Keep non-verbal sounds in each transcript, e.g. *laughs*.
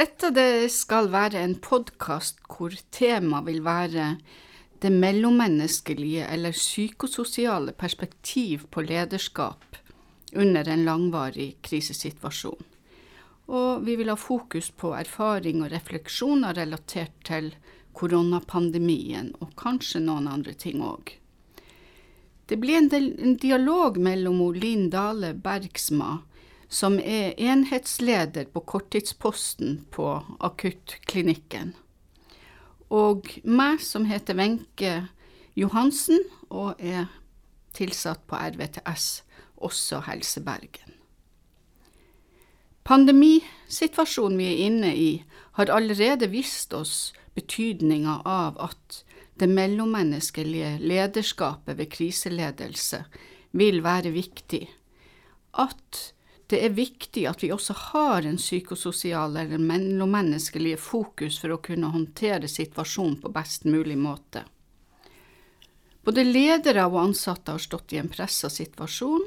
Dette det skal være en podkast hvor temaet vil være det mellommenneskelige eller psykososiale perspektiv på lederskap under en langvarig krisesituasjon. Og vi vil ha fokus på erfaring og refleksjoner relatert til koronapandemien, og kanskje noen andre ting òg. Det blir en, del, en, dialog mellom Linn Dale Bergsma, som er enhetsleder på korttidsposten på akuttklinikken, og meg, som heter Wenche Johansen og er tilsatt på RVTS, også Helse Bergen. Pandemisituasjonen vi er inne i, har allerede vist oss betydninga av at det mellommenneskelige lederskapet ved kriseledelse vil være viktig. At det er viktig at vi også har en psykososial eller mellommenneskelig fokus for å kunne håndtere situasjonen på best mulig måte. Både ledere og ansatte har stått i en pressa situasjon,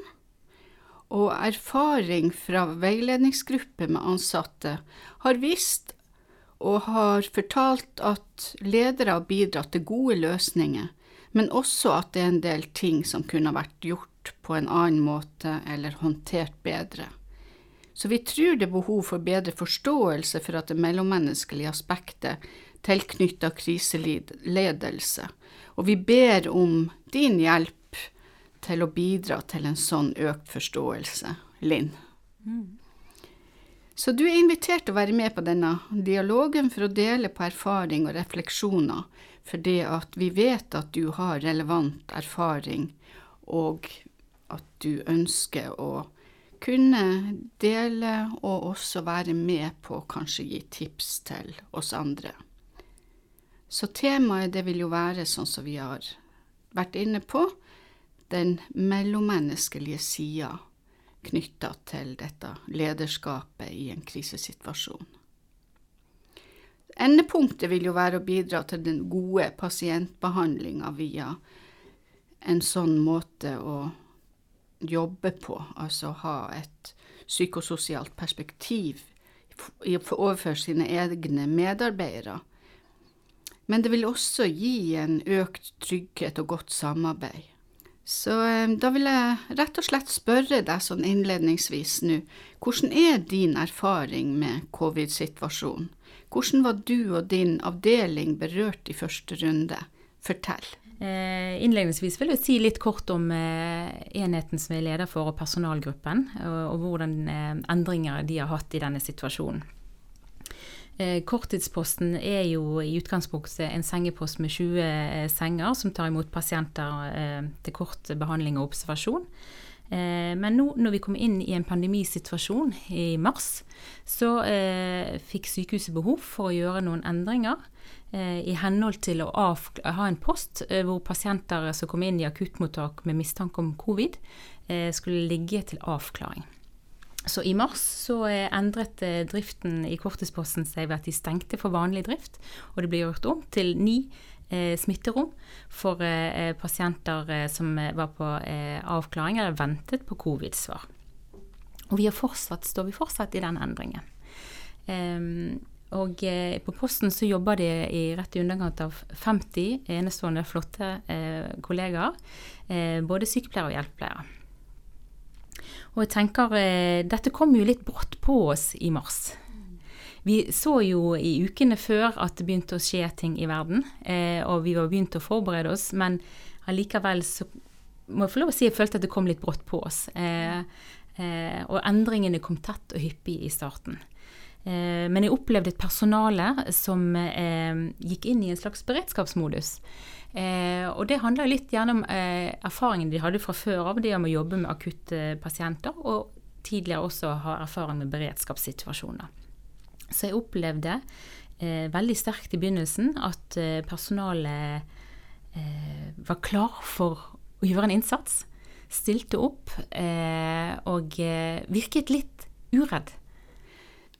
og erfaring fra veiledningsgrupper med ansatte har vist og har fortalt at ledere har bidratt til gode løsninger, men også at det er en del ting som kunne vært gjort på en annen måte eller håndtert bedre. Så vi tror det er behov for bedre forståelse for at det mellommenneskelige aspektet tilknytta kriseledelse, og vi ber om din hjelp til å bidra til en sånn økt forståelse. Linn. Mm. Så du er invitert til å være med på denne dialogen for å dele på erfaring og refleksjoner, for det at vi vet at du har relevant erfaring, og at du ønsker å kunne dele og også være med på å kanskje gi tips til oss andre. Så temaet det vil jo være sånn som vi har vært inne på, den mellommenneskelige sida knytta til dette lederskapet i en krisesituasjon. Endepunktet vil jo være å bidra til den gode pasientbehandlinga via en sånn måte å jobbe på, altså ha et psykososialt perspektiv overfor sine egne medarbeidere. Men det vil også gi en økt trygghet og godt samarbeid. Så eh, da vil jeg rett og slett spørre deg sånn innledningsvis nå, hvordan er din erfaring med covid-situasjonen? Hvordan var du og din avdeling berørt i første runde? Fortell. Eh, innledningsvis vil jeg si litt kort om eh, enheten som er leder for, og personalgruppen, og, hvordan eh, endringer de har hatt i denne situasjonen. Korttidsposten er jo i utgangspunktet en sengepost med 20 eh, senger som tar imot pasienter til kort behandling og observasjon. Men nå når vi kom inn i en pandemisituasjon i mars, så eh, fikk sykehuset behov for å gjøre noen endringer eh, i henhold til å ha en post eh, hvor pasienter som kom inn i akuttmottak med mistanke om covid, skulle ligge til avklaring. Så i mars så eh, endret eh, driften i Kortesposten seg ved at de stengte for vanlig drift, og det ble gjort om til ni eh, smitterom for eh, pasienter eh, som var på eh, avklaring eller ventet på covid-svar. Og vi fortsatt, står vi fortsatt i den endringen. Um, og på posten så jobber de i rett i underkant av 50 enestående, flotte kollegaer. både sykepleiere og hjelpepleiere. Og jeg tenker eh, dette kom jo litt brått på oss i mars. Vi så jo i ukene før at det begynte å skje ting i verden, eh, og vi var begynt å forberede oss, men allikevel så må jeg få lov å si jeg følte at det kom litt brått på oss. Eh, eh, og endringene kom tett og hyppig i starten. Eh, men jeg opplevde et personale som eh, gikk inn i en slags beredskapsmodus. Eh, og det handler litt gjerne om eh, erfaringen de hadde fra før av, det om å jobbe med akutte pasienter, og tidligere også ha erfaring med beredskapssituasjoner. Så jeg opplevde eh, veldig sterkt i begynnelsen at eh, personalet eh, var klar for å gjøre en innsats. Stilte opp eh, og virket litt uredd.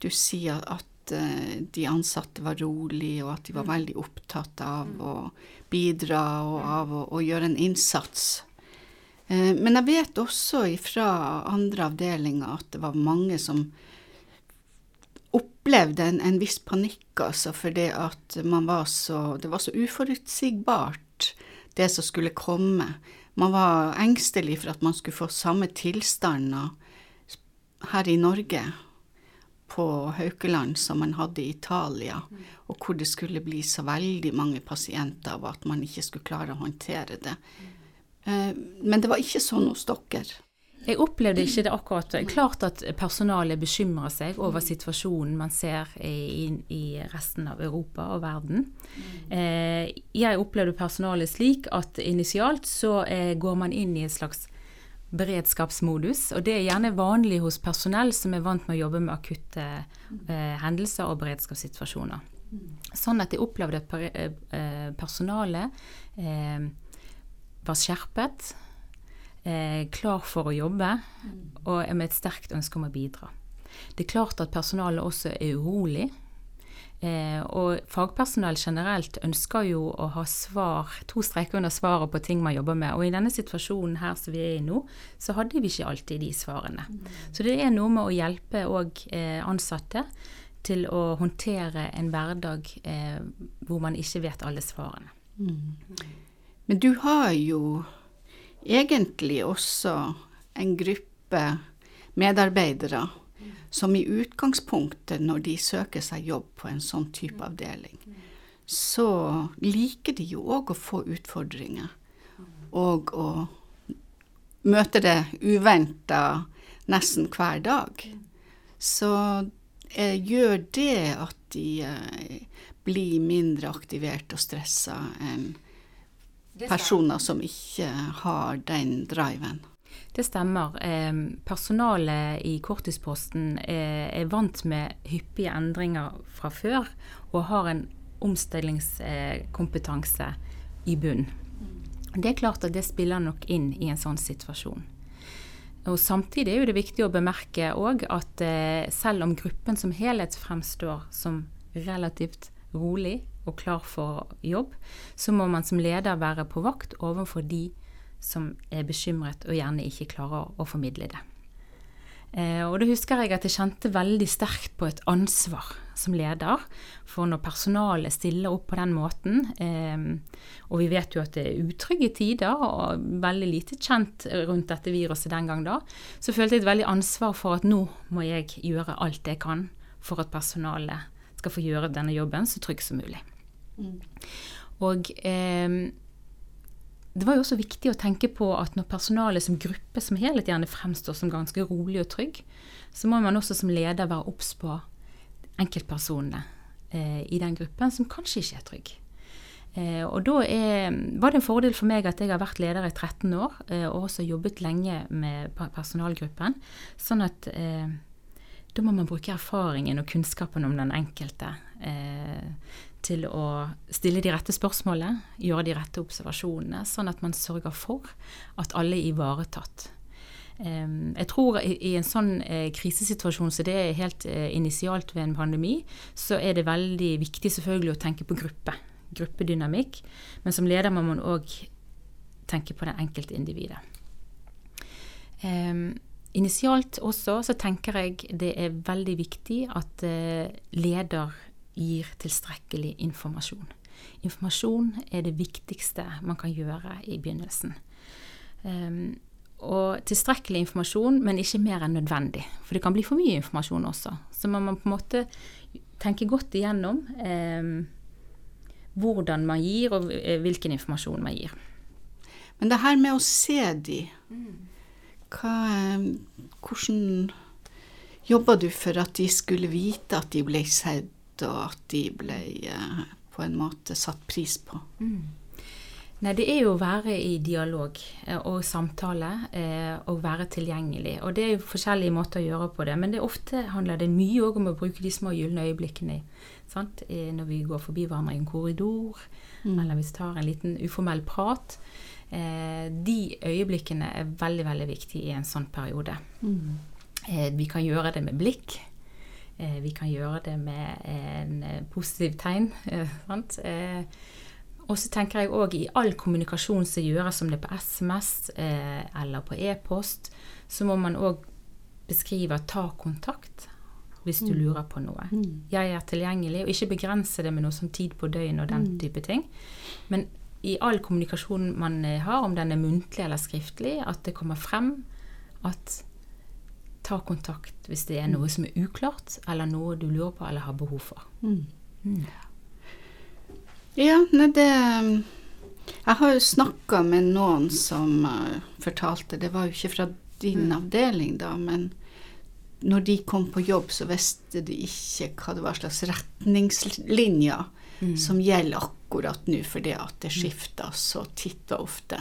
Du sier at Eh, de ansatte var rolige, og at de var mm. veldig opptatt av mm. å bidra og av å, å gjøre en innsats. Eh, men jeg vet også fra andre avdelinger at det var mange som opplevde en, en viss panikk, altså, fordi at man var så Det var så uforutsigbart, det som skulle komme. Man var engstelig for at man skulle få samme tilstander her i Norge, på Haukeland, som man hadde i Italia, og hvor det skulle bli så veldig mange pasienter, og at man ikke skulle klare å håndtere det. Eh, men det var ikke sånn hos dere. Jeg opplevde ikke det akkurat. Klart at personalet bekymrer seg over situasjonen man ser i, i resten av Europa og verden. Eh, jeg opplevde personalet slik at initialt så eh, går man inn i et slags beredskapsmodus. Og det er gjerne vanlig hos personell som er vant med å jobbe med akutte eh, hendelser og beredskapssituasjoner. Sånn at jeg opplevde at personalet var skjerpet eh, klar for å jobbe og er med et sterkt ønske om å bidra. Det er klart at personalet også er urolig. Eh, og fagpersonell generelt ønsker jo å ha svar, to streker under svaret på ting man jobber med. Og i denne situasjonen her som vi er i nå, så hadde vi ikke alltid de svarene. Så det er noe med å hjelpe òg eh, ansatte til å håndtere en hverdag eh, hvor man ikke vet alle svarene. Mm. Men du har jo egentlig også en gruppe medarbeidere som i utgangspunktet, når de søker seg jobb på en sånn type avdeling, så liker de jo òg å få utfordringer. Og å møte det uventa nesten hver dag. Så eh, gjør det at de eh, blir mindre aktivert og stressa enn personer som ikke har den driven. Det stemmer. Personalet i Korttidsposten er vant med hyppige endringer fra før, og har en omstillingskompetanse i bunn. Det er klart at det spiller nok inn i en sånn situasjon. Og Samtidig er det viktig å bemerke at eh, selv om gruppen som helhet fremstår som relativt rolig og klar for jobb, så må man som leder være på vakt overfor de som er bekymret og gjerne ikke klarer å formidle det. Eh, og da husker jeg at jeg kjente veldig sterkt på et ansvar som leder. For når personalet stiller opp på den måten, eh, og vi vet jo at det er utrygge tider og veldig lite kjent rundt dette viruset den gang da, så følte jeg et veldig ansvar for at nå må jeg gjøre alt jeg kan for at personalet skal få gjøre denne jobben så trygg som mulig. Mm. Og eh, det var jo også viktig å tenke på at når personalet som gruppe som helhet gjerne fremstår som ganske rolig og trygg, så må man også som leder være obs på enkeltpersonene eh, i den gruppen som kanskje ikke er trygg. Eh, og da er, var det en fordel for meg at jeg har vært leder i 13 år, eh, og også jobbet lenge med personalgruppen. Sånn at eh, da må man bruke erfaringen og kunnskapen om den enkelte eh, til å stille de rette spørsmålene, gjøre de rette observasjonene, sånn at man sørger for at alle er ivaretatt. Eh, jeg tror i, en sånn krisesituasjon krisesituasjon så det er helt eh, initialt ved en pandemi, så er det veldig viktig selvfølgelig å tenke på gruppe. Gruppedynamikk. Men som leder må man òg tenke på det enkelte individet. Um, Initialt også så tenker jeg det er veldig viktig at eh, leder gir tilstrekkelig informasjon. Informasjon er det viktigste man kan gjøre i begynnelsen. Um, og tilstrekkelig informasjon, men ikke mer enn nødvendig. For det kan bli for mye informasjon også. Så man må på en måte tenke godt igjennom um, hvordan man gir, og eh, hvilken informasjon man gir. Men det her med å se de, mm hva, eh, hvordan jobba du for at de skulle vite at de ble sett, og at de ble eh, på en måte satt pris på? Mm. Nei, det er jo å være i dialog eh, og samtale og være tilgjengelig. Og det er jo forskjellige måter å gjøre på det, men det ofte handler det mye òg om å bruke de små gylne øyeblikkene. Sant? Når vi går forbi hverandre i en korridor, mm. eller hvis vi tar en liten uformell prat. Eh, de øyeblikkene er veldig, veldig viktige i en sånn periode. Mm. Eh, vi kan gjøre det med blikk. Eh, vi kan gjøre det med en positiv tegn. og så tenker jeg òg i all kommunikasjon som gjøres, om det er på SMS eller på e-post, så må man òg beskrive ta kontakt. hvis du lurer på noe. Jeg er tilgjengelig, og ikke begrense det med noe som tid på døgnet og den type ting. Men i all kommunikasjon man eh, har, om den er muntlig eller skriftlig, at det kommer frem at ta kontakt hvis det er noe som er uklart, eller noe du lurer på eller har behov for. Mm. Ja, nei, det Jeg har jo snakka med noen som eh, fortalte Det var jo ikke fra din avdeling, da, men når de kom på jobb, så visste de ikke hva det var slags retningslinjer som gjelder akkurat nå, fordi at det skifter så titt og ofte.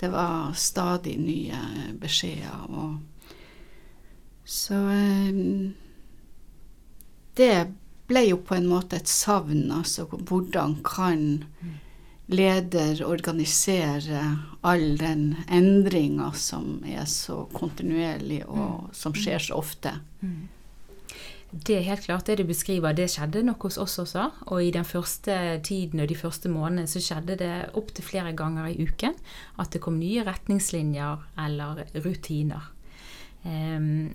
Det var stadig nye beskjeder og Så eh, det ble jo på en måte et savn, altså hvordan kan leder organisere all den endringa som er så kontinuerlig, og som skjer så ofte. Det er helt klart det du beskriver, det skjedde nok hos oss også. Og i den første tiden og de første månedene så skjedde det opptil flere ganger i uken at det kom nye retningslinjer eller rutiner. Ehm,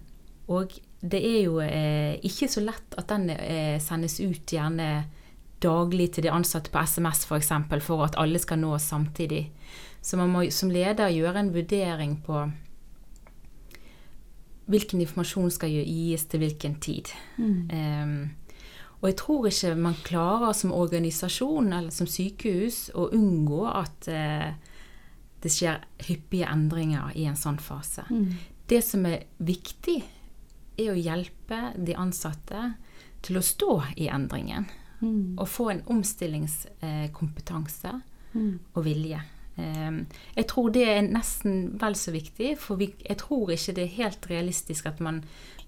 og det er jo eh, ikke så lett at den eh, sendes ut gjerne daglig til de ansatte på SMS f.eks. For, eksempel, for at alle skal nås samtidig. Så man må som leder gjøre en vurdering på hvilken informasjon skal gis til hvilken tid. Um, og jeg tror ikke man klarer som organisasjon eller som sykehus å unngå at uh, det skjer hyppige endringer i en sånn fase. Det som er viktig, er å hjelpe de ansatte til å stå i endringen. Og få en omstillingskompetanse og vilje. Um, jeg tror det er nesten vel så viktig, for jeg tror ikke det er helt realistisk at man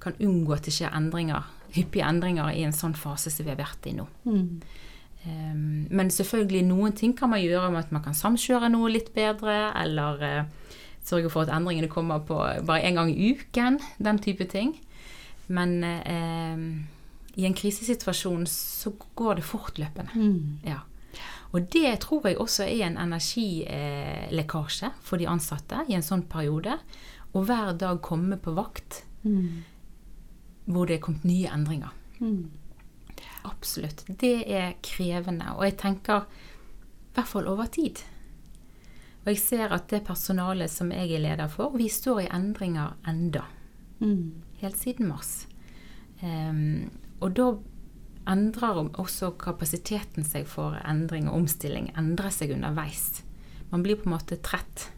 kan unngå at det skjer endringer, hyppige endringer i en sånn fase som vi har vært i nå. Mm. men selvfølgelig noen ting kan man gjøre med at man kan samkjøre noe litt bedre, eller uh, sørge for at endringene kommer på bare én gang i uken, den type ting. Men uh, i en krisesituasjon så går det fortløpende. Ja. Og det tror jeg også er en energilekkasje for de ansatte i en sånn periode. Og hver dag komme på vakt hvor det er kommet nye endringer. Absolutt. Det er krevende. Og jeg tenker i hvert fall over tid. Og jeg ser at det personalet som jeg er leder for, vi står i endringer enda. Helt siden mars. Um, og da endrer også kapasiteten seg for endring og omstilling. Endrer seg underveis. Man blir på en måte trett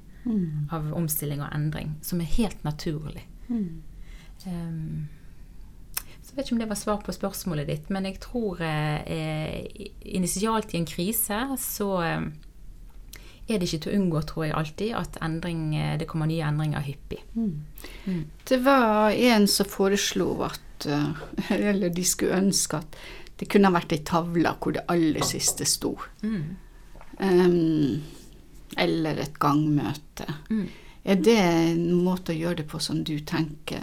av omstilling og endring, som er helt naturlig. Um, så vet ikke om det var svar på spørsmålet ditt, men jeg tror eh, initialt i en krise så eh, er det ikke til å unngå, tror jeg alltid, at endring, eh, det kommer nye endringer hyppig. Mm. Det var en som foreslo at uh, *laughs* Eller de skulle ønske at det kunne vært ei tavle hvor det aller siste sto. Um, eller et gangmøte. Er det en måte å gjøre det på som du tenker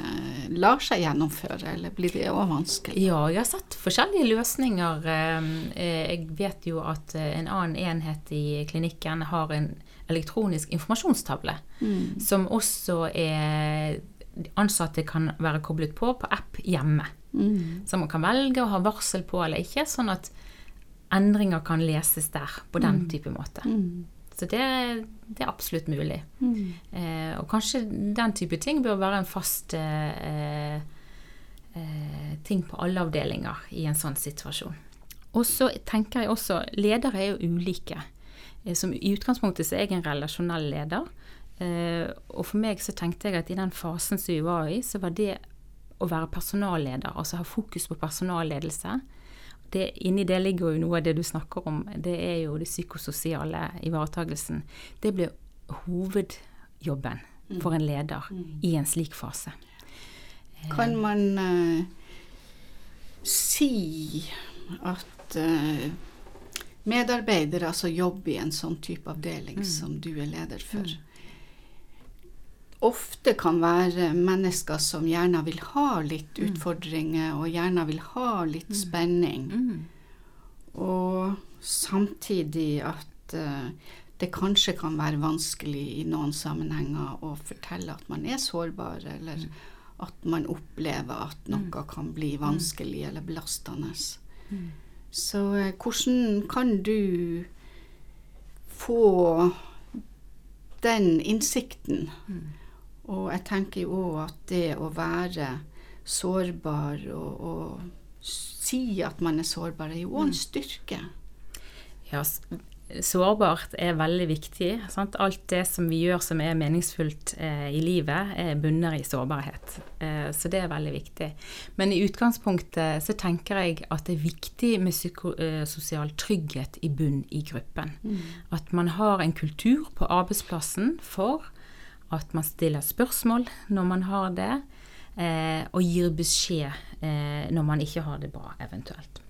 lar seg gjennomføre, eller blir det òg vanskelig? Ja, jeg har sett forskjellige løsninger. Eh, Jeg vet jo at eh, en annen enhet i klinikken har en elektronisk informasjonstavle, som også er ansatte kan være koblet på på app hjemme. Så man kan velge å ha varsel på eller ikke, sånn at endringer kan leses der på den type måte. Så det, det er absolutt mulig. Eh, og kanskje den type ting bør være en fast eh, eh, ting på alle avdelinger i en sånn situasjon. Og så tenker jeg også Ledere er jo ulike. Eh, Som I utgangspunktet så er jeg en relasjonell leder. Eh, og for meg så tenkte jeg at i den fasen som vi var i, så var det å være personalleder, altså ha fokus på personalledelse det, Inni det ligger jo noe av det du snakker om. Det er jo det psykososiale ivaretagelsen. Det blir hovedjobben for en leder i en slik fase. Kan man uh, si at uh, medarbeidere som jobber i en sånn type avdeling som du er leder for, ofte kan være mennesker som gjerne vil ha litt utfordringer, og gjerne vil ha litt spenning. Og samtidig at uh, det kanskje kan være vanskelig i noen sammenhenger å fortelle at man er sårbar, eller at man opplever at noe kan bli vanskelig eller belastende. Så eh, hvordan kan du få den innsikten? Og jeg tenker jo òg at det å være sårbar og, og si at man er sårbar, er jo òg en styrke. Ja, sårbart er veldig viktig. Sant? Alt det som vi gjør som er meningsfullt eh, i livet, er bunner i sårbarhet. Eh, så det er veldig viktig. Men i utgangspunktet så tenker jeg at det er viktig med psykososial trygghet i bunn i gruppen. At man har en kultur på arbeidsplassen for at man stiller spørsmål når man har det, eh, og gir beskjed eh, når man ikke har det bra, eventuelt.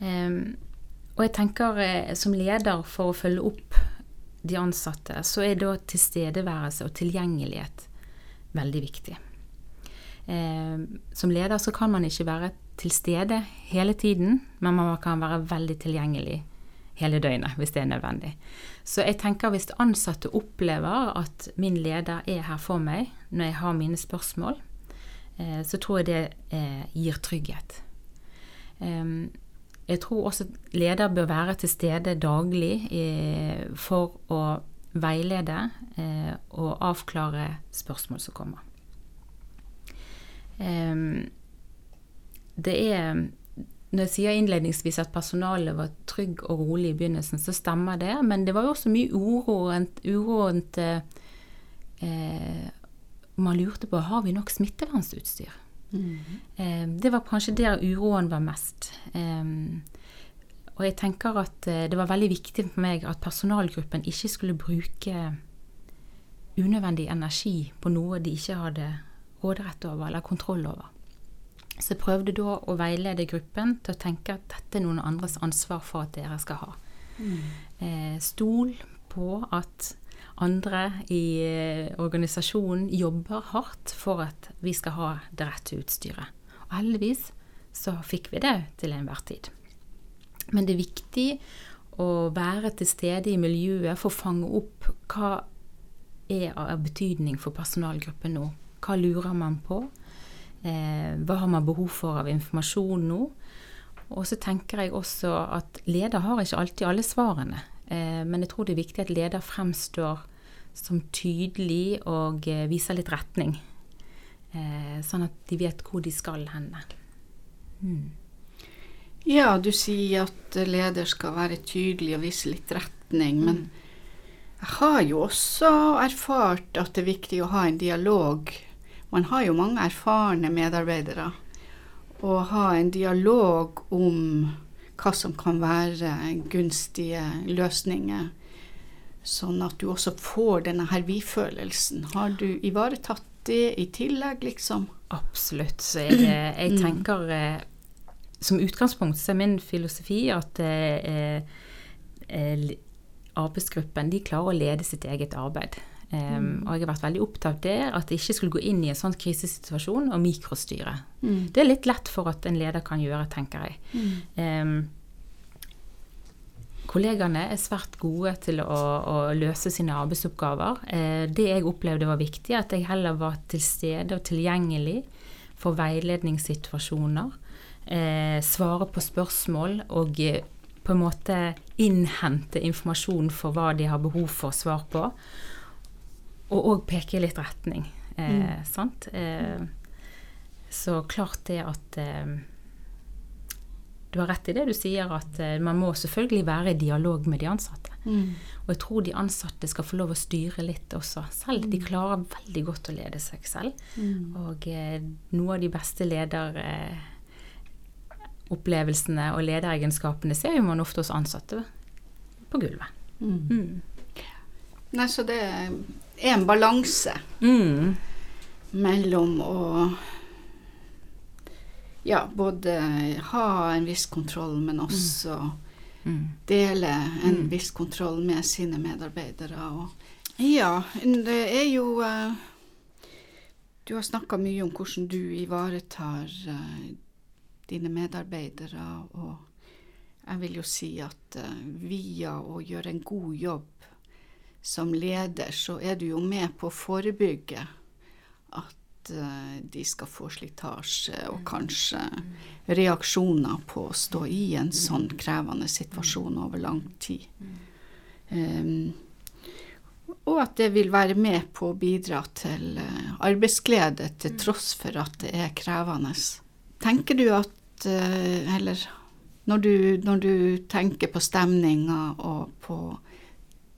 Eh, og jeg tenker eh, som leder for å følge opp de ansatte, så er da tilstedeværelse og tilgjengelighet veldig viktig. Em, som leder så kan man ikke være til stede hele tiden, men man kan være veldig tilgjengelig hele døgnet hvis det er nødvendig. Så jeg tenker hvis ansatte opplever at min leder er her for meg når jeg har mine spørsmål, eh, så tror jeg det eh, gir trygghet. Jeg tror også leder bør være til stede daglig eh, for å veilede og avklare spørsmål som kommer. Det er Når jeg sier innledningsvis at personalet var trygg og rolig i begynnelsen, så stemmer det, men det var jo også mye uro rundt eh, eh, Man lurte på har vi nok smittevernsutstyr. Eh, det var kanskje der uroen var mest. Eh, og jeg tenker at eh, det var veldig viktig for meg at personalgruppen ikke skulle bruke unødvendig energi på noe de ikke hadde råderett over eller kontroll over. Så jeg prøvde da å veilede gruppen til å tenke at dette er noen andres ansvar for at dere skal ha. Eh, stol på at andre i eh, organisasjonen jobber hardt for at vi skal ha det rette utstyret. Og heldigvis så fikk vi det til enhver tid. Men det er viktig å være til stede i miljøet for å fange opp hva er av betydning for personalgruppen nå. Hva lurer man på? Eh, hva har man behov for av informasjon nå? Og så tenker jeg også at leder har ikke alltid alle svarene. Eh, men jeg tror det er viktig at leder fremstår som tydelig og eh, viser litt retning. Eh, sånn at de vet hvor de skal henne. Ja, du sier at leder skal være tydelig og vise litt retning, men jeg har jo også erfart at det er viktig å ha en dialog. Man har jo mange erfarne medarbeidere. Å ha en dialog om hva som kan være gunstige løsninger, sånn at du også får denne her vi-følelsen. Har du ivaretatt det i tillegg, liksom? Absolutt. Så jeg, jeg tenker eh, Som utgangspunkt så er min filosofi at eh, eh, arbeidsgruppen de klarer å lede sitt eget arbeid. Um, Og jeg har vært veldig opptatt det, at jeg ikke skulle gå inn i en sånn krisesituasjon og mikrostyre. Det er litt lett for at en leder kan gjøre, tenker jeg. Um, kollegene er svært gode til å, å løse sine arbeidsoppgaver. Eh, det jeg opplevde var viktig, at jeg heller var til stede og tilgjengelig for veiledningssituasjoner. Eh, svare på spørsmål og eh, på en måte innhente informasjon for hva de har behov for svar på. Og òg peke litt retning. Eh, sant? Eh, så klart det at eh, Du har rett i det du sier, at eh, man må selvfølgelig være i dialog med de ansatte. Og jeg tror de ansatte skal få lov å styre litt også selv. De klarer veldig godt å lede seg selv. Og eh, noe av de beste lederopplevelsene og lederegenskapene ser jo man ofte hos ansatte på gulvet. Mm. Nei, så det er en balanse Mm. mellom å ja, både ha en viss kontroll, men også Mm. dele en viss kontroll med sine medarbeidere. Og ja, det er jo uh, Du har snakka mye om hvordan du ivaretar uh, dine medarbeidere, og jeg vil jo si at uh, via å gjøre en god jobb som leder, så er du jo med på å forebygge at uh, de skal få slitasje og kanskje reaksjoner på å stå i en sånn krevende situasjon over lang tid. Um, og at det vil være med på å bidra til uh, arbeidsglede til tross for at det er krevende. Tenker du at uh, Eller når du, når du tenker på stemninga og på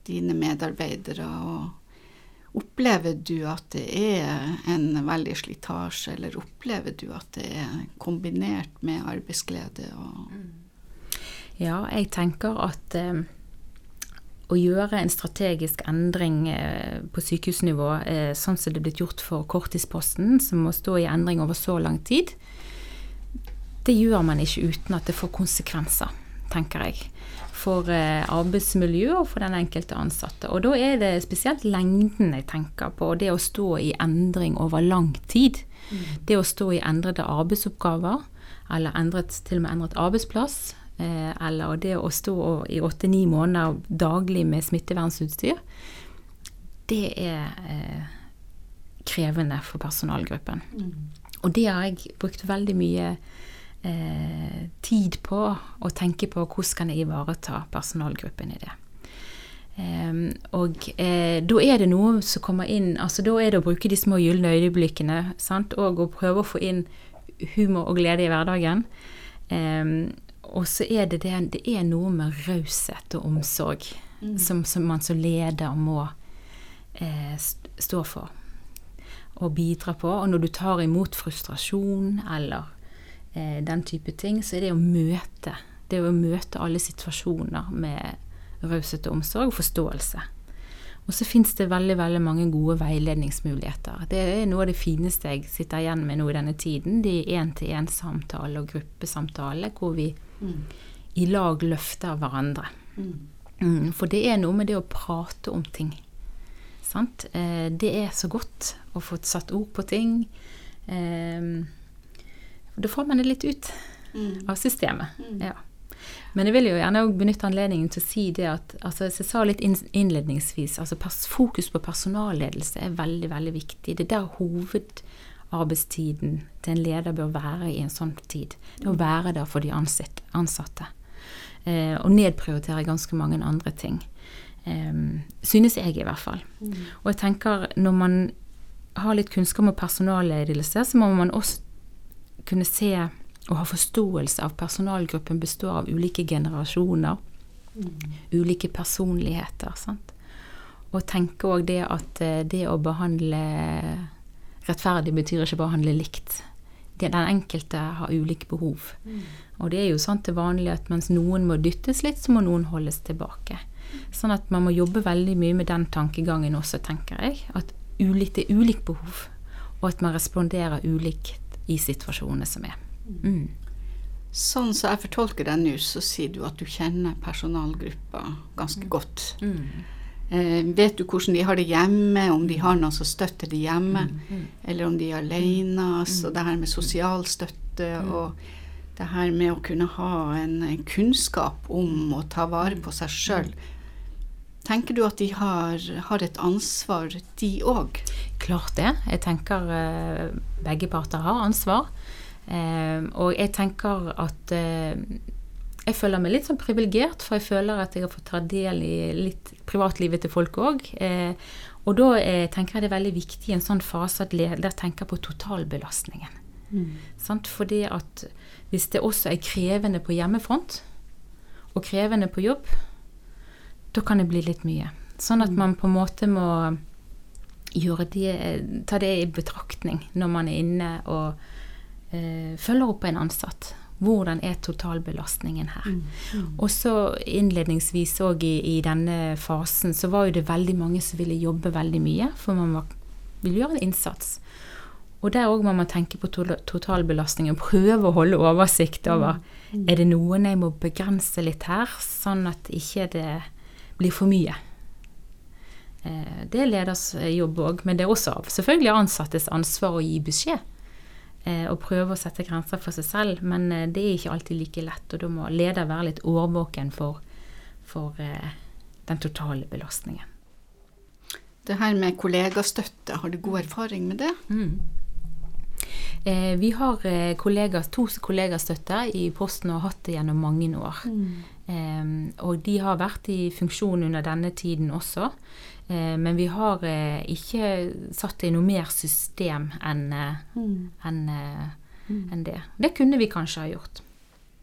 dine medarbeidere og Opplever du at det er en veldig slitasje, eller opplever du at det er kombinert med arbeidsglede? ja, jeg tenker at eh, å gjøre en strategisk endring eh, på sykehusnivå, eh, sånn som det er blitt gjort for Korttidsposten, som må stå i endring over så lang tid, det gjør man ikke uten at det får konsekvenser, tenker jeg for arbeidsmiljøet og for den enkelte ansatte. Og da er det spesielt lengden jeg tenker på, det å stå i endring over lang tid. Mm. Det å stå i endrede arbeidsoppgaver, eller endret, til og med endret arbeidsplass. Eh, eller det å stå i åtte-ni måneder daglig med smittevernutstyr. Det er eh, krevende for personalgruppen. Mm. Og det har jeg brukt veldig mye eh, tid på å tenke på hvordan kan jeg ivareta personalgruppen i det. Eh, og eh, da er det noe som kommer inn altså Da er det å bruke de små gylne øyeblikkene sant? og å prøve å få inn humor og glede i hverdagen. Og så er det det, det er noe med raushet og omsorg mm. som, som, man som leder må eh, stå for og bidra på. Og når du tar imot frustrasjon eller den type ting, så er det å møte det å møte alle situasjoner med raushet og omsorg og forståelse. Og så fins det veldig veldig mange gode veiledningsmuligheter. Det er noe av det fineste jeg sitter igjen med nå i denne tiden. De én-til-én-samtaler og gruppesamtaler hvor vi mm. i lag løfter hverandre. Mm. Mm, for det er noe med det å prate om ting. Sant? Eh, det er så godt å få satt ord på ting. Eh, da får man det litt ut mm. av systemet. Mm. Ja. Men jeg vil jo gjerne benytte anledningen til å si det at altså, jeg sa litt innledningsvis, altså fokus på personalledelse er veldig, veldig viktig. Det er der hovedarbeidstiden til en leder bør være i en sånn tid. Det å være der for de ansatte. Eh, og nedprioritere ganske mange andre ting. Eh, synes jeg, i hvert fall. Mm. Og jeg tenker når man har litt kunnskap om personalledelse, så må man også kunne se og ha forståelse av personalgruppen består av ulike generasjoner. Mm. Ulike personligheter. Sant? Og tenke òg det at eh, det å behandle rettferdig betyr ikke behandle likt. Den enkelte har ulike behov. Mm. Og det er jo sånn til vanlig at mens noen må dyttes litt, så må noen holdes tilbake. Sånn at man må jobbe veldig mye med den tankegangen også, tenker jeg. At ulikt er ulikt behov, og at man responderer ulikt i situasjonene som er. Mm. Sånn som så jeg fortolker deg nå, så sier du at du kjenner personalgruppa ganske mm. godt. Mm. Eh, vet du hvordan de har det hjemme, om de har noen som støtter de hjemme, mm. mm. eller om de er alene. Mm. Så det her med sosial støtte og det her med å kunne ha en kunnskap om å ta vare på seg sjøl. Tenker du at de har, har et ansvar, de òg? Klart det. Jeg tenker uh, begge parter har ansvar. Uh, og jeg tenker at uh, jeg føler meg litt sånn privilegert, for jeg føler at jeg har fått ta del i litt privatlivet til folk òg. og da tenker jeg det er veldig viktig i en sånn fase at leder tenker på totalbelastningen. Mm. Fordi at hvis det også er krevende på hjemmefront, og krevende på jobb, da kan det bli litt mye. Sånn at mm. man på en måte må det, ta det i betraktning når man er inne og eh, følger opp en ansatt. Hvordan er totalbelastningen her? Mm. Mm. Og så innledningsvis òg i, i, denne fasen så var jo det veldig mange som ville jobbe veldig mye, for man var, ville gjøre en innsats. Og der òg må man tenke på to totalbelastningen, prøve å holde oversikt over mm. mm. Er det noen jeg må begrense litt her, sånn at ikke det blir for mye. Eh, det er leders jobb òg, men det er også selvfølgelig ansattes ansvar å gi beskjed. Eh, og prøve å sette grenser for seg selv, men eh, det er ikke alltid like lett. Og da må leder være litt årvåken for, for den totale belastningen. Det her med kollegastøtte, har du god erfaring med det? Mm. Eh, vi har eh, kolleger, to kollegastøtter i Posten og har hatt det gjennom mange år. Eh, og de har vært i funksjon under denne tiden også. Eh, men vi har eh, ikke satt det i noe mer system enn mm. en, eh, enn det. Det kunne vi kanskje ha gjort.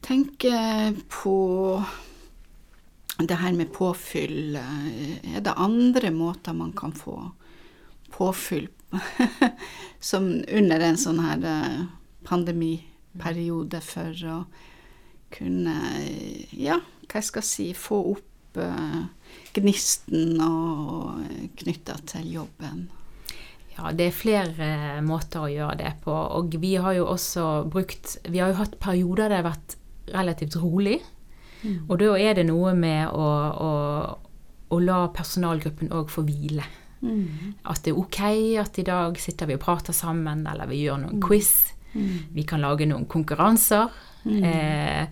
Tenk eh, på det her med påfyll. eh, Er det andre måter man kan få påfyll *laughs* som under en sånn her eh, pandemiperiode for å kunne, eh, ja, hva jeg skal si, få opp eh, gnisten og knytta til jobben? Ja, det er flere eh, måter å gjøre det på. Og vi har jo også brukt Vi har jo hatt perioder der det har vært relativt rolig. Og da er det noe med å, å, å la personalgruppen òg få hvile. At det er ok at i dag sitter vi og prater sammen, eller vi gjør noen quiz. Vi kan lage noen konkurranser. Eh,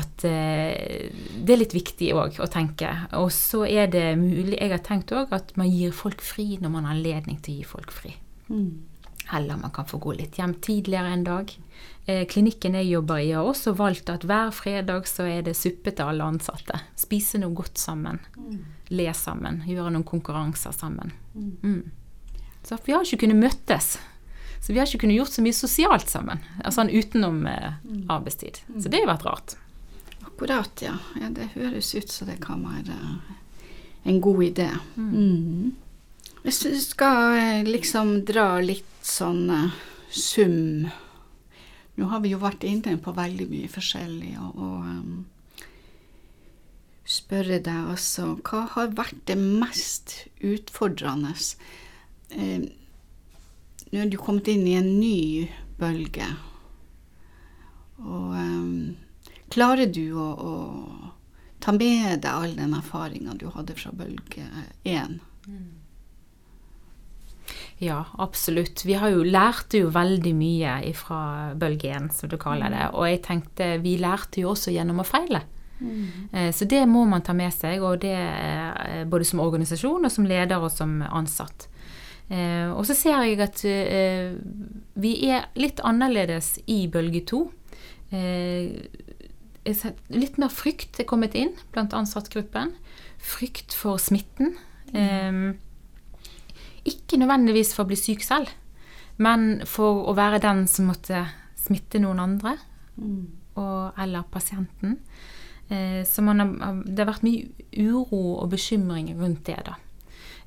at eh, det er litt viktig òg å tenke. Og så er det mulig Jeg har tenkt òg at man gir folk fri når man har anledning til å gi folk fri. Eller man kan få gå litt hjem tidligere en dag. Eh, klinikken jeg jobber i har også valgt at hver fredag så er det suppe til alle ansatte. Spise noe godt sammen. Le sammen. Gjøre noen konkurranser sammen. Mm. Så vi har ikke kunnet møttes. Så vi har ikke kunnet gjort så mye sosialt sammen. Altså utenom eh, arbeidstid. Så det har vært rart. Akkurat, ja. ja. Det høres ut som det kan være en god idé. Mm. Hvis du skal eh, liksom dra litt sånn eh, sum Nå har vi jo vært inne på veldig mye forskjellig, og, og um, spørre deg altså Hva har vært det mest utfordrende? Eh, nå er du kommet inn i en ny bølge, og um, Klarer du å, å ta med deg all den erfaringa du hadde fra bølge én? Ja, absolutt. Vi har jo lærte jo veldig mye fra bølge 1, som du kaller det. Og jeg tenkte vi lærte jo også gjennom å feile. Mm. Så det må man ta med seg, og det eh, både som organisasjon og som leder og som ansatt. Eh, Og så ser jeg at eh, vi er litt annerledes i bølge 2. Litt mer frykt er kommet inn blant ansattgruppen. Frykt for smitten. Eh, Ikke nødvendigvis for å bli syk selv, men for å være den som måtte smitte noen andre, og, eller pasienten. Eh, Så man har, det har vært mye uro og bekymring rundt det, da.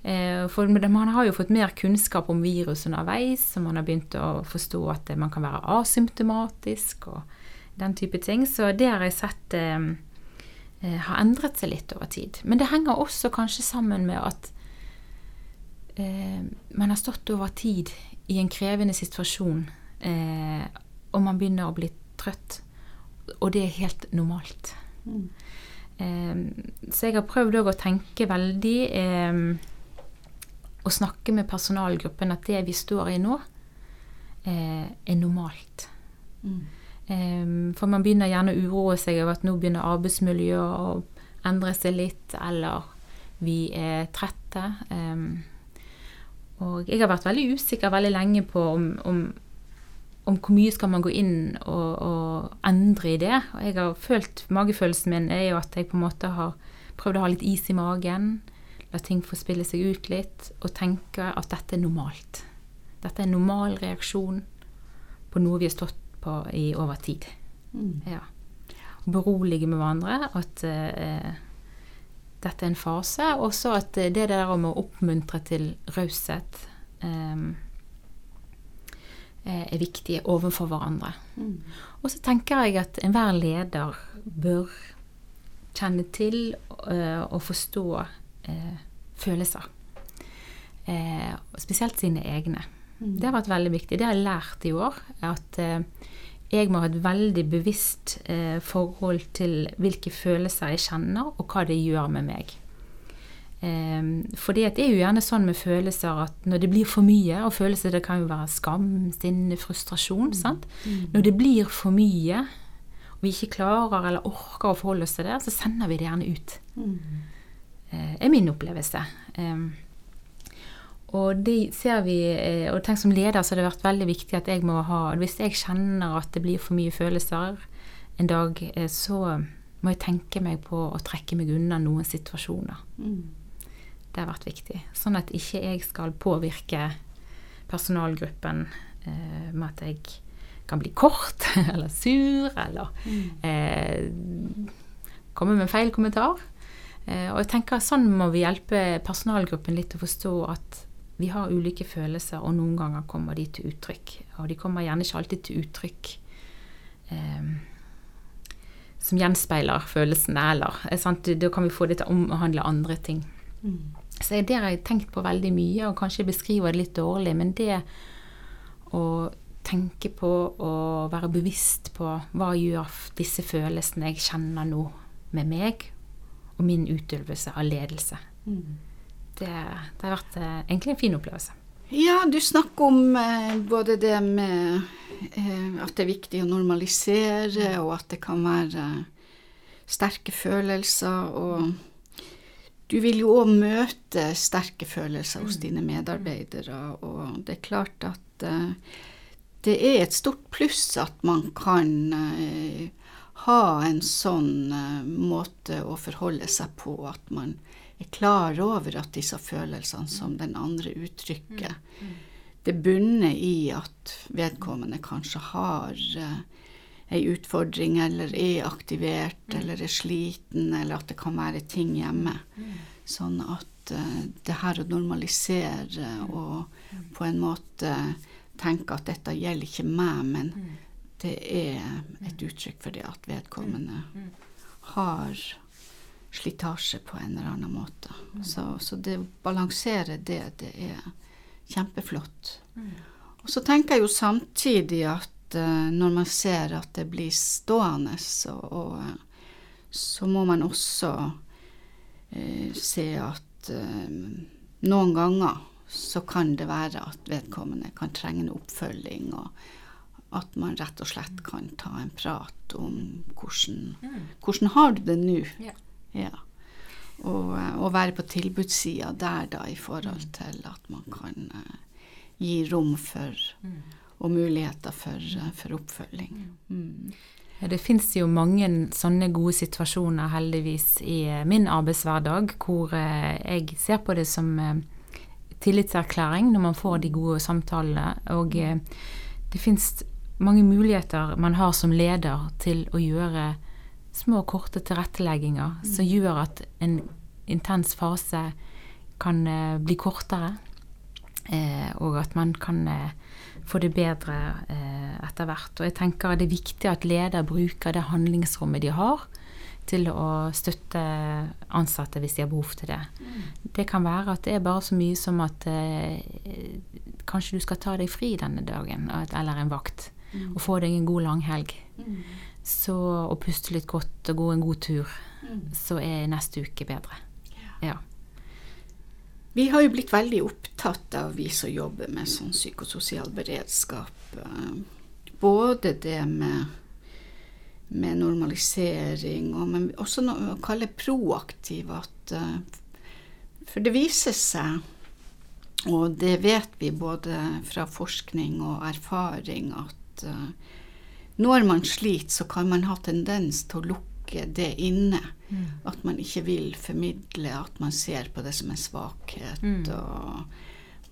Eh, For man har jo fått mer kunnskap om virus underveis, og man har begynt å forstå at man kan være asymptomatisk og den type ting. Så det har jeg sett eh, eh, har endret seg litt over tid. Men det henger også kanskje sammen med at eh, man har stått over tid i en krevende situasjon, eh, og man begynner å bli trøtt. Og det er helt normalt. Eh, så jeg har prøvd òg å tenke veldig eh, Å snakke med personalgruppen at det vi står i nå, eh, er normalt. Eh, for man begynner gjerne å uroe seg over at nå begynner arbeidsmiljøet å endre seg litt, eller vi er trette. Og jeg har vært veldig usikker veldig lenge på om, om, om hvor mye skal man gå inn og, og endre i det. Og jeg har følt, Magefølelsen min er jo at jeg på en måte har prøvd å ha litt is i magen. La ting få spille seg ut litt, og tenke at dette er normalt. Dette er en normal reaksjon på noe vi har stått på i over tid. Ja. Berolige med hverandre at eh, dette er en fase. Og så at eh, det der om å oppmuntre til raushet eh, eh, er viktig overfor hverandre. Og så tenker jeg at enhver leder bør kjenne til eh, og forstå eh, følelser. Eh, spesielt sine egne. Det har vært veldig viktig. Det har jeg lært i år. At eh, jeg må ha et veldig bevisst eh, forhold til hvilke følelser jeg kjenner, og hva det gjør med meg. For det er jo gjerne sånn med følelser at når det blir for mye, og følelser det kan jo være skam, sinne, frustrasjon, sant? Når det blir for mye, og vi ikke klarer eller orker å forholde oss til det, så sender vi det gjerne ut. Det er min opplevelse. Eh, Og det ser vi, eh, og tenk som leder så har det vært veldig viktig at jeg må ha Hvis jeg kjenner at det blir for mye følelser en dag, eh, så må jeg tenke meg på å trekke meg unna noen situasjoner. Mm. Det har vært viktig. Sånn at ikke jeg skal påvirke personalgruppen eh, med at jeg kan bli kort *laughs* eller sur eller eh, komme med feil kommentar. Eh, og jeg tenker Sånn må vi hjelpe personalgruppen litt å forstå at vi har ulike følelser, og noen ganger kommer de til uttrykk. Og de kommer gjerne ikke alltid til uttrykk eh, som gjenspeiler følelsene, eller eh, sant? Da kan vi få det til å omhandle andre ting. Mm. Så det har jeg tenkt på veldig mye, og kanskje beskriver det litt dårlig, men det å tenke på og være bevisst på hva gjør disse følelsene jeg kjenner nå, med meg og min utøvelse av ledelse. Mm. Det, det har vært eh, egentlig en fin opplevelse. Ja, du snakker om eh, både det med eh, at det er viktig å normalisere, og at det kan være sterke følelser. Og du vil jo òg møte sterke følelser hos dine medarbeidere. Og det er klart at eh, det er et stort pluss at man kan eh, ha en sånn eh, måte å forholde seg på, at man er klar over at disse følelsene som den andre uttrykker, det bunner i at vedkommende kanskje har uh, ei utfordring, eller er aktivert, eller er sliten, eller at det kan være ting hjemme. Sånn at uh, det her å normalisere og på en måte tenke at dette gjelder ikke meg, men det er et uttrykk for det at vedkommende har slitasje på en eller annen måte. Så, så det å balansere det, det er kjempeflott. Og så tenker jeg jo samtidig at uh, når man ser at det blir stående, så, og, uh, så må man også uh, se at noen ganger så kan det være at vedkommende kan trenge en oppfølging, og at man rett og slett kan ta en prat om hvordan, hvordan har du det nå? Ja. Ja. Og, eh, og være på tilbudssida der, da, i forhold til at man kan uh, gi rom for og muligheter for, uh, for oppfølging. Mm. Ja, Det fins jo mange sånne gode situasjoner, heldigvis, i eh, min arbeidshverdag, hvor uh, jeg ser på det som eh, tillitserklæring når man får de gode samtalene. Og eh, det fins mange muligheter man har som leder til å gjøre små, korte tilrettelegginger som gjør at en intens fase kan eh, bli kortere. Eh, og at man kan eh, få det bedre eh, etter hvert. Og jeg tenker det er viktig at leder bruker det handlingsrommet de har, til å støtte ansatte hvis de har behov til det. Det kan være at det er bare så mye som at eh, kanskje du skal ta deg fri denne dagen, eller en vakt, og få deg en god langhelg. Så å puste litt godt og gå en god tur, så er neste uke bedre. Ja. Vi har jo blitt veldig opptatt av, vi som jobber med sånn psykososial beredskap, eh, både det med, med normalisering, og men også noe å kalle proaktiv. At, eh, for det viser seg, og det vet vi både fra forskning og erfaring, at eh, når man sliter, så kan man ha tendens til å lukke det inne. At man ikke vil formidle at man ser på det som en svakhet. Mm. Og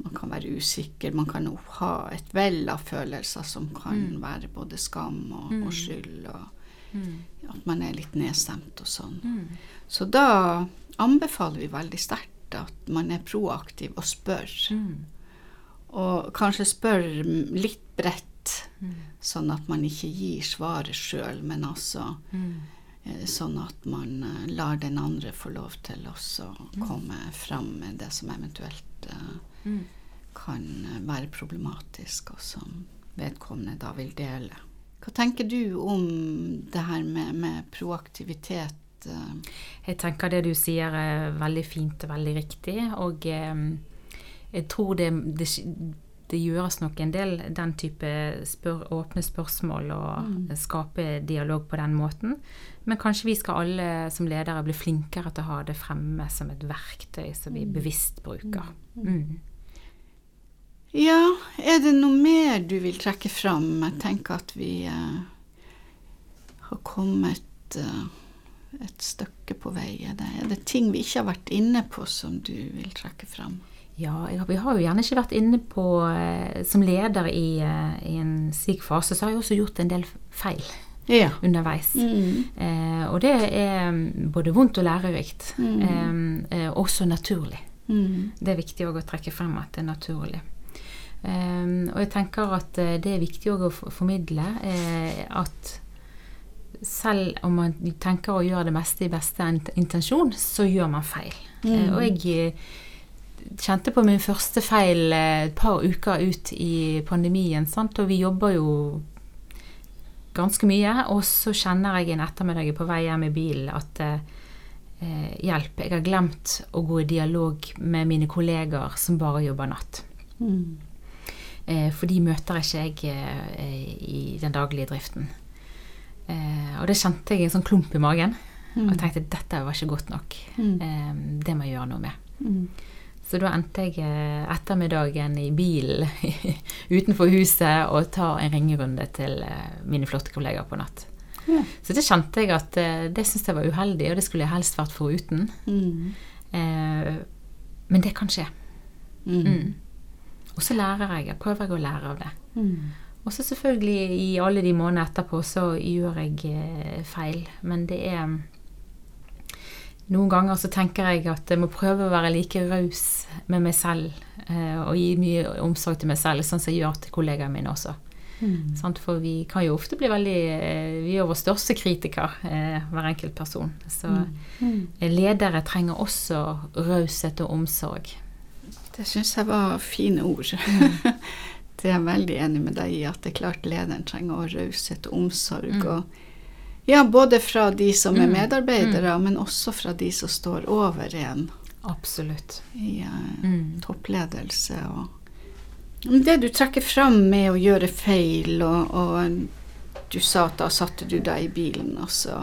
man kan være usikker. Man kan ha et vell av følelser som kan Mm. være både skam og, og skyld. Og Mm. at man er litt nedstemt og sånn. Mm. Så da anbefaler vi veldig sterkt at man er proaktiv og spør. Mm. Og kanskje spør litt bredt, Mm. sånn at man ikke gir svaret sjøl, men altså sånn at man eh, lar den andre få lov til også å komme fram med det som eventuelt eh, kan være problematisk, og som vedkommende da vil dele. Hva tenker du om det her med, med proaktivitet? Jeg tenker det du sier er veldig fint og veldig riktig. Og eh, jeg tror det, det, det gjøres nok en del den type spør, åpne spørsmål og skape dialog på den måten. Men kanskje vi skal alle som ledere bli flinkere til å ha det fremme som et verktøy som vi bevisst bruker. Mm. Ja, er det noe mer du vil trekke fram? Jeg tenker at vi eh, har kommet eh, et stykke på vei. Er det, er det ting vi ikke har vært inne på som du vil trekke fram? Ja, jeg- vi har jo gjerne ikke vært inne på eh, Som leder i, eh, i en slik fase, så har jeg også gjort en del feil Ja. underveis. Mm. Eh, og det er mm, både vondt og lærerikt. Mm. Eh, eh, også naturlig. Mm. Det er viktig å trekke frem at det er naturlig. Um, og jeg tenker at eh, det er viktig å formidle eh, at selv om man tenker å gjøre det meste i beste intensjon, så gjør man feil. Eh, og jeg eh, kjente på min første feil eh, et par uker ut i pandemien, sant? og vi jobber jo ganske mye, og så kjenner jeg en ettermiddag på vei hjem i bilen at eh, eh, hjelp, jeg har glemt å gå i dialog med mine kolleger som bare jobber natt. Mm. Eh, for de møter ikke jeg eh, i den daglige driften. Og det kjente jeg en sånn klump i magen. Og tenkte dette var ikke godt nok. Mm. Det må jeg gjøre noe med. Så da endte jeg eh, ettermiddagen i bilen *laughs* utenfor huset og tar en ringerunde til eh, mine flotte kollegaer på natt. Ja. Så det kjente jeg at eh, det syntes jeg var uheldig, og det skulle jeg helst vært foruten. Mm. Eh, men det kan skje. Mm. Mm. Og så lærer jeg. Prøver jeg å lære av det. Mm. Og så selvfølgelig i alle de månedene etterpå så gjør jeg feil. Men det er Noen ganger så tenker jeg at jeg må prøve å være like raus med meg selv eh, og gi mye omsorg til meg selv, sånn som jeg gjør til kollegaene mine også. Mm. For vi kan jo ofte bli veldig eh, Vi er vår største kritiker, eh, hver enkelt person. Så Mm. eh, ledere trenger også raushet og omsorg. Det syns jeg var fine ord. *laughs* det er jeg veldig enig med deg i, at det er klart lederen trenger raushet og omsorg. Mm. Og, ja, både fra de som er Mm. medarbeidere, men også fra de som står over en Absolutt. i uh, Mm. toppledelse. Og det du trekker fram med å gjøre feil, og, og du sa at da satte du deg i bilen, og så,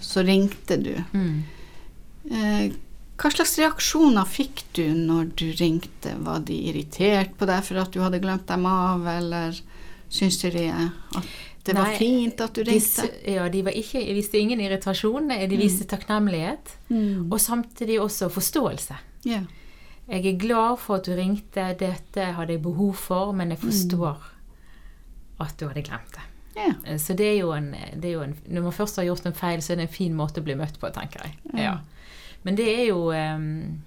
så ringte du. Mm. Eh, hva slags reaksjoner fikk du når du ringte? Var de irritert på deg for at du hadde glemt dem av, eller syns de at det var Nei, fint at du ringte? s- ja, de var ikke, de viste ingen irritasjon, de viste takknemlighet, Mm. og samtidig også forståelse. Ja. Jeg er glad for at du ringte, dette hadde jeg behov for, men jeg forstår at du hadde glemt det. Ja. Eh, Så det er, en, det er jo en Når man først har gjort en feil, så er det en fin måte å bli møtt på, tenker jeg. Ja. Ja. Men det er jo um,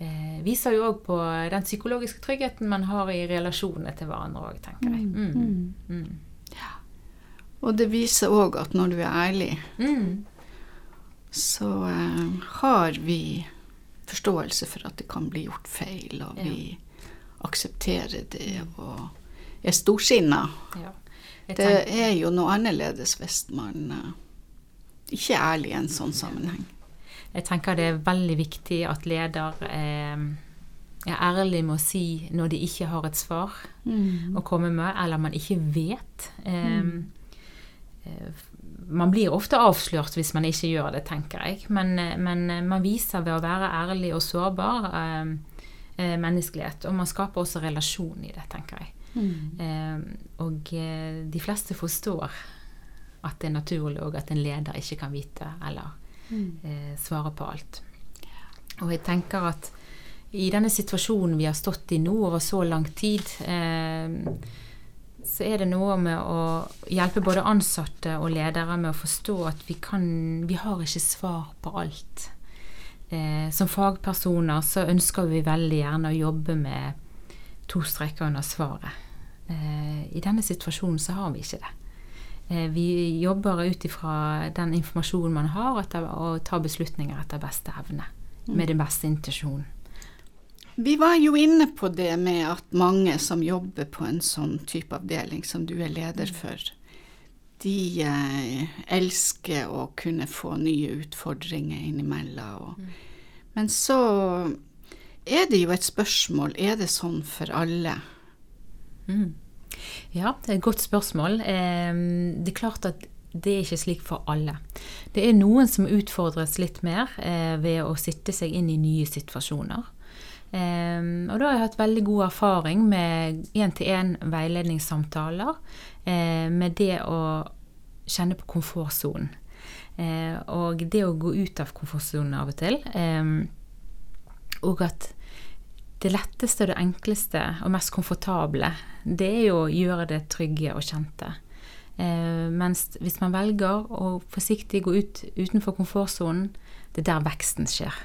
eh, Viser jo òg på den psykologiske tryggheten man har i relasjonene til hverandre òg, tenker jeg. Mm. Mm. Og det viser òg at når du er ærlig, Mm. så eh, har vi forståelse for at det kan bli gjort feil, og Ja. vi aksepterer det og er storsinna. Ja. Det er jo noe annerledes hvis man eh, ikke er ærlig i en sånn sammenheng. Jeg tenker det er veldig viktig at leder eh, er ærlig med å si når de ikke har et svar å komme med, eller man ikke vet. Eh, eh, man blir ofte avslørt hvis man ikke gjør det, tenker jeg. Men, eh, men eh, man viser ved å være ærlig og sårbar eh, eh, menneskelighet. Og man skaper også relasjon i det, tenker jeg. Eh, og eh, de fleste forstår at det er naturlig, og at en leder ikke kan vite eller eh, svare på alt. Og jeg tenker at i denne situasjonen vi har stått i nå over så lang tid, eh, så er det noe med å hjelpe både ansatte og ledere med å forstå at vi kan Vi har ikke svar på alt. Eh, som fagpersoner så ønsker vi veldig gjerne å jobbe med to streker under svaret. Eh, I denne situasjonen så har vi ikke det. Eh, vi jobber ut ifra den informasjonen man har, etter, og tar beslutninger etter beste evne. Med den beste intensjonen. Vi var jo inne på det med at mange som jobber på en sånn type avdeling som du er leder for, de eh, elsker å kunne få nye utfordringer innimellom. Og, Men så er det jo et spørsmål, er det sånn for alle? Mm. Ja, det er et godt spørsmål. Eh, det er klart at det er ikke slik for alle. Det er noen som utfordres litt mer eh, ved å sitte seg inn i nye situasjoner. Um, og da har jeg hatt veldig god erfaring med én-til-én veiledningssamtaler. Uh, med det å kjenne på komfortsonen. Uh, og det å gå ut av komfortsonen av og til. Um, og at det letteste det enkleste og mest komfortable, det er jo å gjøre det trygge og kjente. Uh, mens hvis man velger å forsiktig gå ut utenfor komfortsonen, det er der veksten skjer.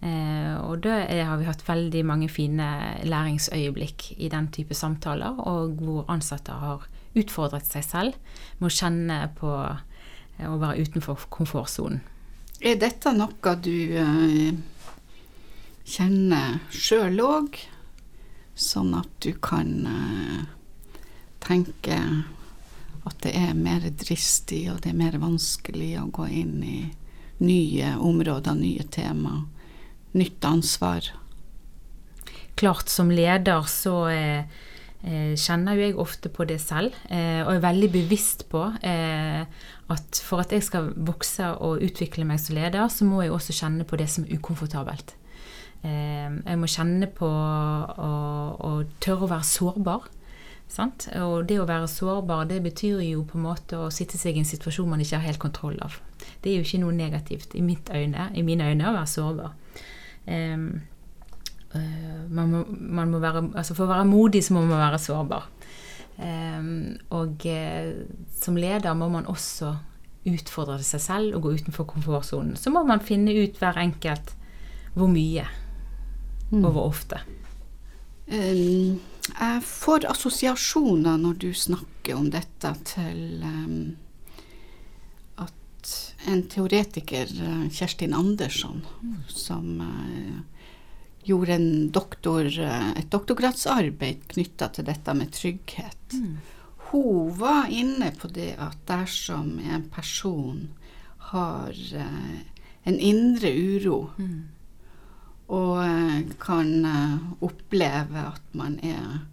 Eh, og da har vi hatt veldig mange fine læringsøyeblikk i den type samtaler, og hvor ansatte har utfordret seg selv med å kjenne på eh, å være utenfor komfortsonen. Er dette noe du eh, kjenner sjøl òg, sånn at du kan tenke at det er mer dristig og det er mer vanskelig å gå inn i nye områder, nye tema, nytt ansvar. Klart, som leder så eh, eh, kjenner jo jeg ofte på det selv, eh, og er veldig bevisst på eh, at for at jeg skal vokse og utvikle meg som leder, så må jeg også kjenne på det som er ukomfortabelt. Eh, jeg må kjenne på å tørre å være sårbar. Sant? Og det å være sårbar, det betyr jo på en måte å sitte seg i en situasjon man ikke har helt kontroll av. Det er jo ikke noe negativt i, mitt øyne, i mine øyne å være sårbar. Uh, man må, man må være, altså for å være modig så må man være sårbar. Og uh, som leder må man også utfordre seg selv og gå utenfor komfortsonen. Så må man finne ut hver enkelt hvor mye mm. og hvor ofte. Um jeg får assosiasjoner når du snakker om dette, til um, en teoretiker, eh, Kjerstin Andersson, som uh, gjorde doktor, uh, et doktorgradsarbeid knytta til dette med trygghet. Mm. Hun var inne på det at dersom en person har en indre uro mm og eh, kan eh, oppleve at man er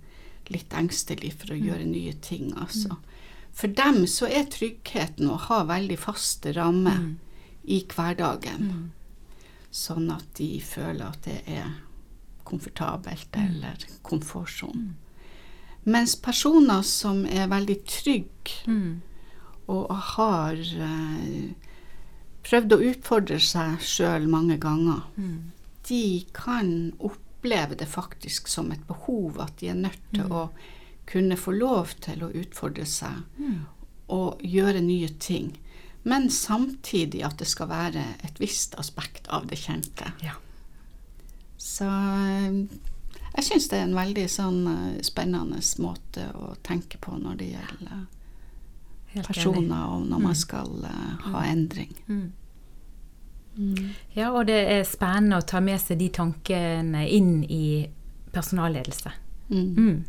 litt engstelig for å mm. gjøre nye ting, altså. Mm. For dem så er tryggheten å ha veldig faste rammer mm. i hverdagen. Mm. Sånn at de føler at det er komfortabelt mm. eller komfortsonen. Mens personer som er veldig trygge og har eh, prøvd å utfordre seg sjøl mange ganger, de kan oppleve det faktisk som et behov, at de er nødt til mm. å kunne få lov til å utfordre seg mm. og gjøre nye ting. Men samtidig at det skal være et visst aspekt av det kjente. Ja. Så eh, jeg syns det er en veldig sånn eh, spennende måte å tenke på når det gjelder personer, og når man mm. skal uh, ha endring. Mm. Mm. Ja, og det er spennende å ta med seg de tankene inn i personalledelse. Mm.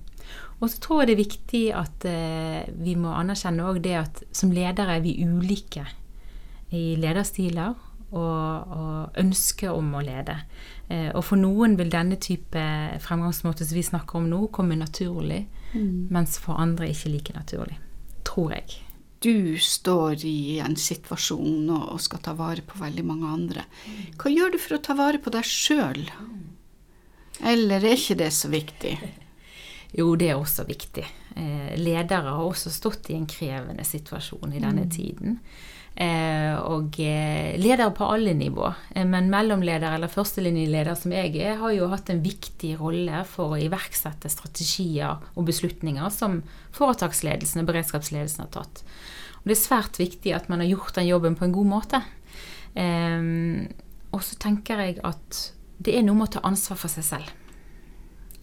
Og så tror jeg det er viktig at eh, vi må anerkjenne òg det at som ledere er vi ulike i lederstiler og, og ønske om å lede. Eh, og for noen vil denne type fremgangsmåte som vi snakker om nå, komme naturlig, mm. mens for andre ikke like naturlig. Tror jeg du står i en situasjon og skal ta vare på veldig mange andre. Hva gjør du for å ta vare på deg sjøl? Eller er ikke det så viktig? Jo, det er også viktig. Eh, ledere har også stått i en krevende situasjon i denne mm. tiden. Eh, og eh, ledere på alle nivå. Men mellomleder eller førstelinjeleder som jeg er, har jo hatt en viktig rolle for å iverksette strategier og beslutninger som foretaksledelsen og beredskapsledelsen har tatt. Og det er svært viktig at man har gjort den jobben på en god måte. Eh, og så tenker jeg at det er noe med å ta ansvar for seg selv.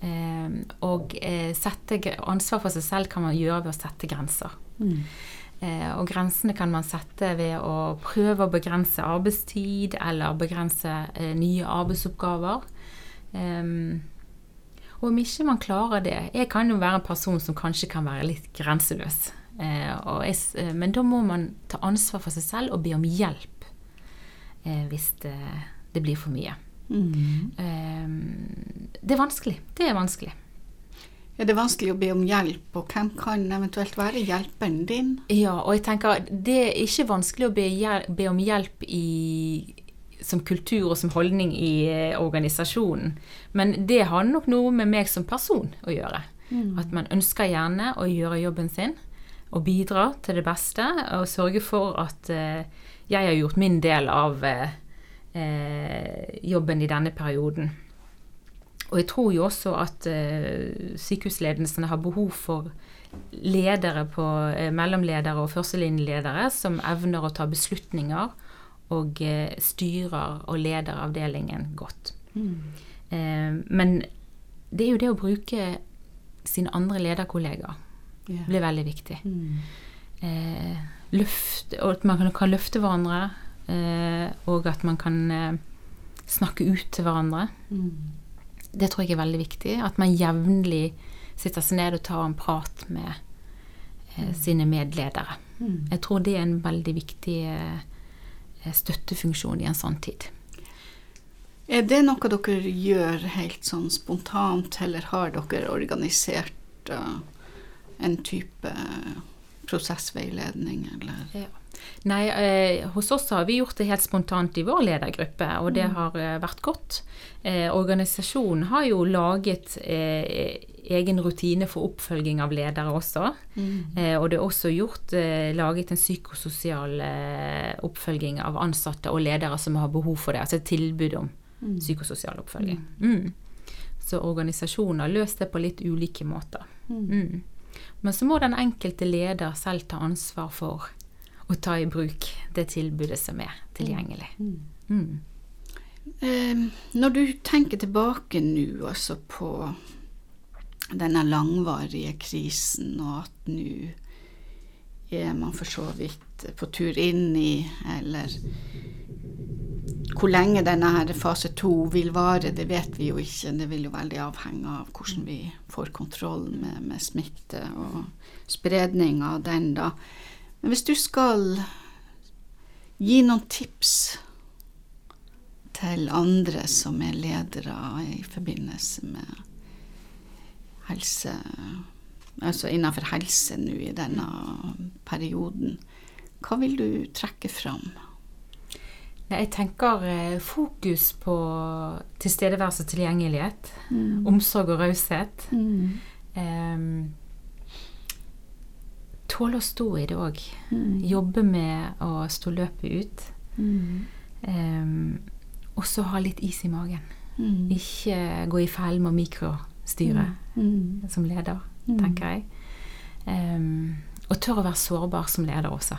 Um, og eh, sette, ansvar for seg selv kan man gjøre ved å sette grenser. Mm. Eh, og grensene kan man sette ved å prøve å begrense arbeidstid eller begrense eh, nye arbeidsoppgaver. Um, og om ikke man klarer det Jeg kan jo være en person som kanskje kan være litt grenseløs. Eh, jeg, eh, men da må man ta ansvar for seg selv og be om hjelp eh, hvis det, det, blir for mye. Mm. det er vanskelig. Det er vanskelig. Ja, det er vanskelig å be om hjelp, og hvem kan eventuelt være hjelperen din? Ja, og jeg tenker det er ikke vanskelig å be, be om hjelp i som kultur og som holdning i eh, organisasjonen. Men det har nok noe med meg som person å gjøre. At man ønsker gjerne å gjøre jobben sin og bidra til det beste. Og sørge for at uh, jeg har gjort min del av eh, eh, jobben i denne perioden. Og jeg tror jo også at eh, sykehusledelsene har behov for ledere på eh, mellomledere og førstelinjeledere som evner å ta beslutninger og eh, styrer og leder avdelingen godt. Eh, men det er jo det å bruke sine andre lederkollegaer yeah. blir veldig viktig. Mm. Eh, løft, og at man kan, kan løfte hverandre, og at man kan eh, snakke ut til hverandre. Mm. Det tror jeg er veldig viktig. At man jevnlig sitter seg ned og tar en prat med eh, sine medledere. Mm. Jeg tror det er en veldig viktig eh, støttefunksjon i en sånn tid. Er det noe dere gjør helt sånn spontant, eller har dere organisert uh, en type prosessveiledning, eller? Nei, eh, hos oss har vi gjort det helt spontant i vår ledergruppe, og det har eh, vært godt. Eh, organisasjonen har jo laget eh, egen rutine for oppfølging av ledere også. Eh, og det er også gjort, laget en psykososial oppfølging av ansatte og ledere som har behov for det. Altså et tilbud om psykososial oppfølging. Mm. Så organisasjonen har løst det på litt ulike måter. Mm. Men så må den enkelte leder selv ta ansvar for å ta i bruk det tilbudet som er tilgjengelig. Mm. Eh, når du tenker tilbake nå altså på denne langvarige krisen, og at nå er man for så vidt på tur inn i, eller hvor lenge denne her fase to vil vare, det vet vi jo ikke. Det vil jo veldig avhenge av hvordan vi får kontroll med, med smitte og spredning av den, da. Men hvis du skal gi noen tips til andre som er ledere i forbindelse med helse Altså innenfor helse nå i denne perioden. Hva vil du trekke fram? Jeg tenker eh, fokus på tilstedeværelse og tilgjengelighet. Omsorg og raushet. Em, tåle å stå i det òg. Jobbe med å stå løpet ut. Em, og så ha litt is i magen. Ikke gå i fellen med mikrostyre som leder, tenker jeg. Um, og tør å være sårbar som leder også.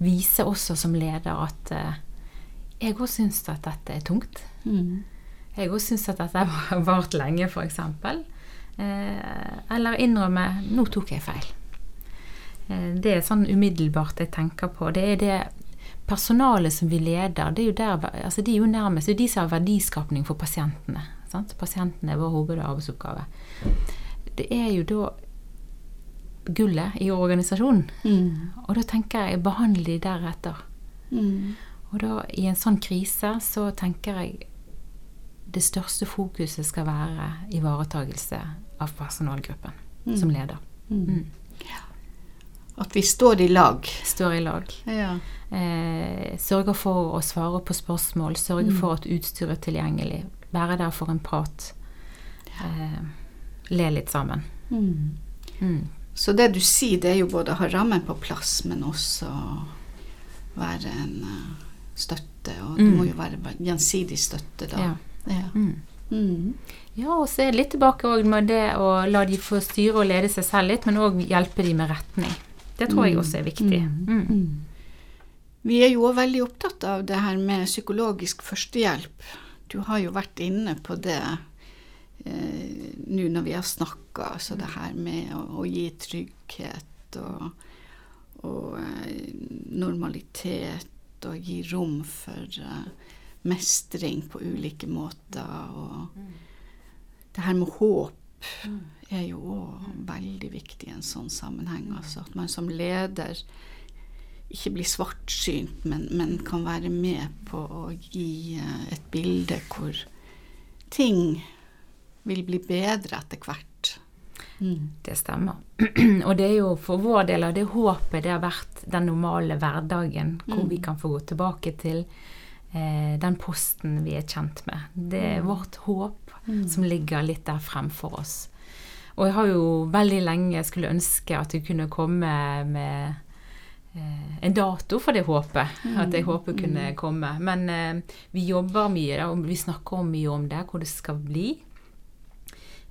Vise også som leder at uh, jeg òg syns at dette er tungt. Jeg òg syns at dette har vart lenge, f.eks. Eh, eller innrømme 'nå tok jeg feil'. Eh, det er sånn umiddelbart jeg tenker på. Det er det personalet som vi leder, det er jo, der, altså de er jo nærmest det de som har verdiskapning for pasientene. Sant? Pasientene er vår hovedarbeidsoppgave. Det er jo da gullet i organisasjonen. Og da tenker jeg behandle de deretter. Og da i en sånn krise så tenker jeg det største fokuset skal være ivaretagelse av personalgruppen som leder. Mm. At vi står i lag. Står i lag. Ja. Eh, sørger for å svare på spørsmål, sørger for at utstyret er tilgjengelig. Være der for en prat. Eh, le litt sammen. Mm. Så det du sier, det er jo både å ha rammen på plass, men også være en eh, støtte. Og det Mm. må jo være gjensidig støtte, da. Ja. Ja. Mm. Mm. Ja, og så er det litt tilbake med det å la de få styre og lede seg selv litt, men òg hjelpe de med retning. Det tror jeg også er viktig. Mm. Vi er jo veldig opptatt av det her med psykologisk førstehjelp. Du har jo vært inne på det eh, nå når vi har snakka, altså det her med å, å gi trygghet og, og eh, normalitet og gi rom for eh, mestring på ulike måter. Og det her med håp er jo òg veldig viktig i en sånn sammenheng. Altså at man som leder ikke blir svartsynt, men, men kan være med på å gi eh, et bilde hvor ting vil bli bedre etter hvert. Mm. Det stemmer. *clears throat* og det er jo for vår del av det håpet det har vært den normale hverdagen, hvor vi kan få gå tilbake til eh, den posten vi er kjent med. Det er vårt håp som ligger litt der fremfor oss. Og jeg har jo veldig lenge skulle ønske at jeg kunne komme med eh, en dato for det håpet. At det håpet kunne komme. Men eh, vi jobber mye, og vi snakker mye om det, hvor det skal bli.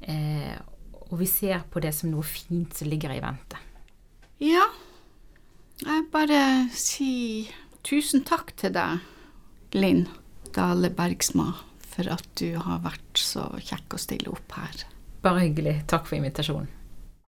Eh, og vi ser på det som noe fint som ligger i vente. Ja, jeg bare sier tusen takk til deg, Linn Dale Bergsma, for at du har vært så kjekk å stille opp her. Bare hyggelig. Takk for invitasjonen.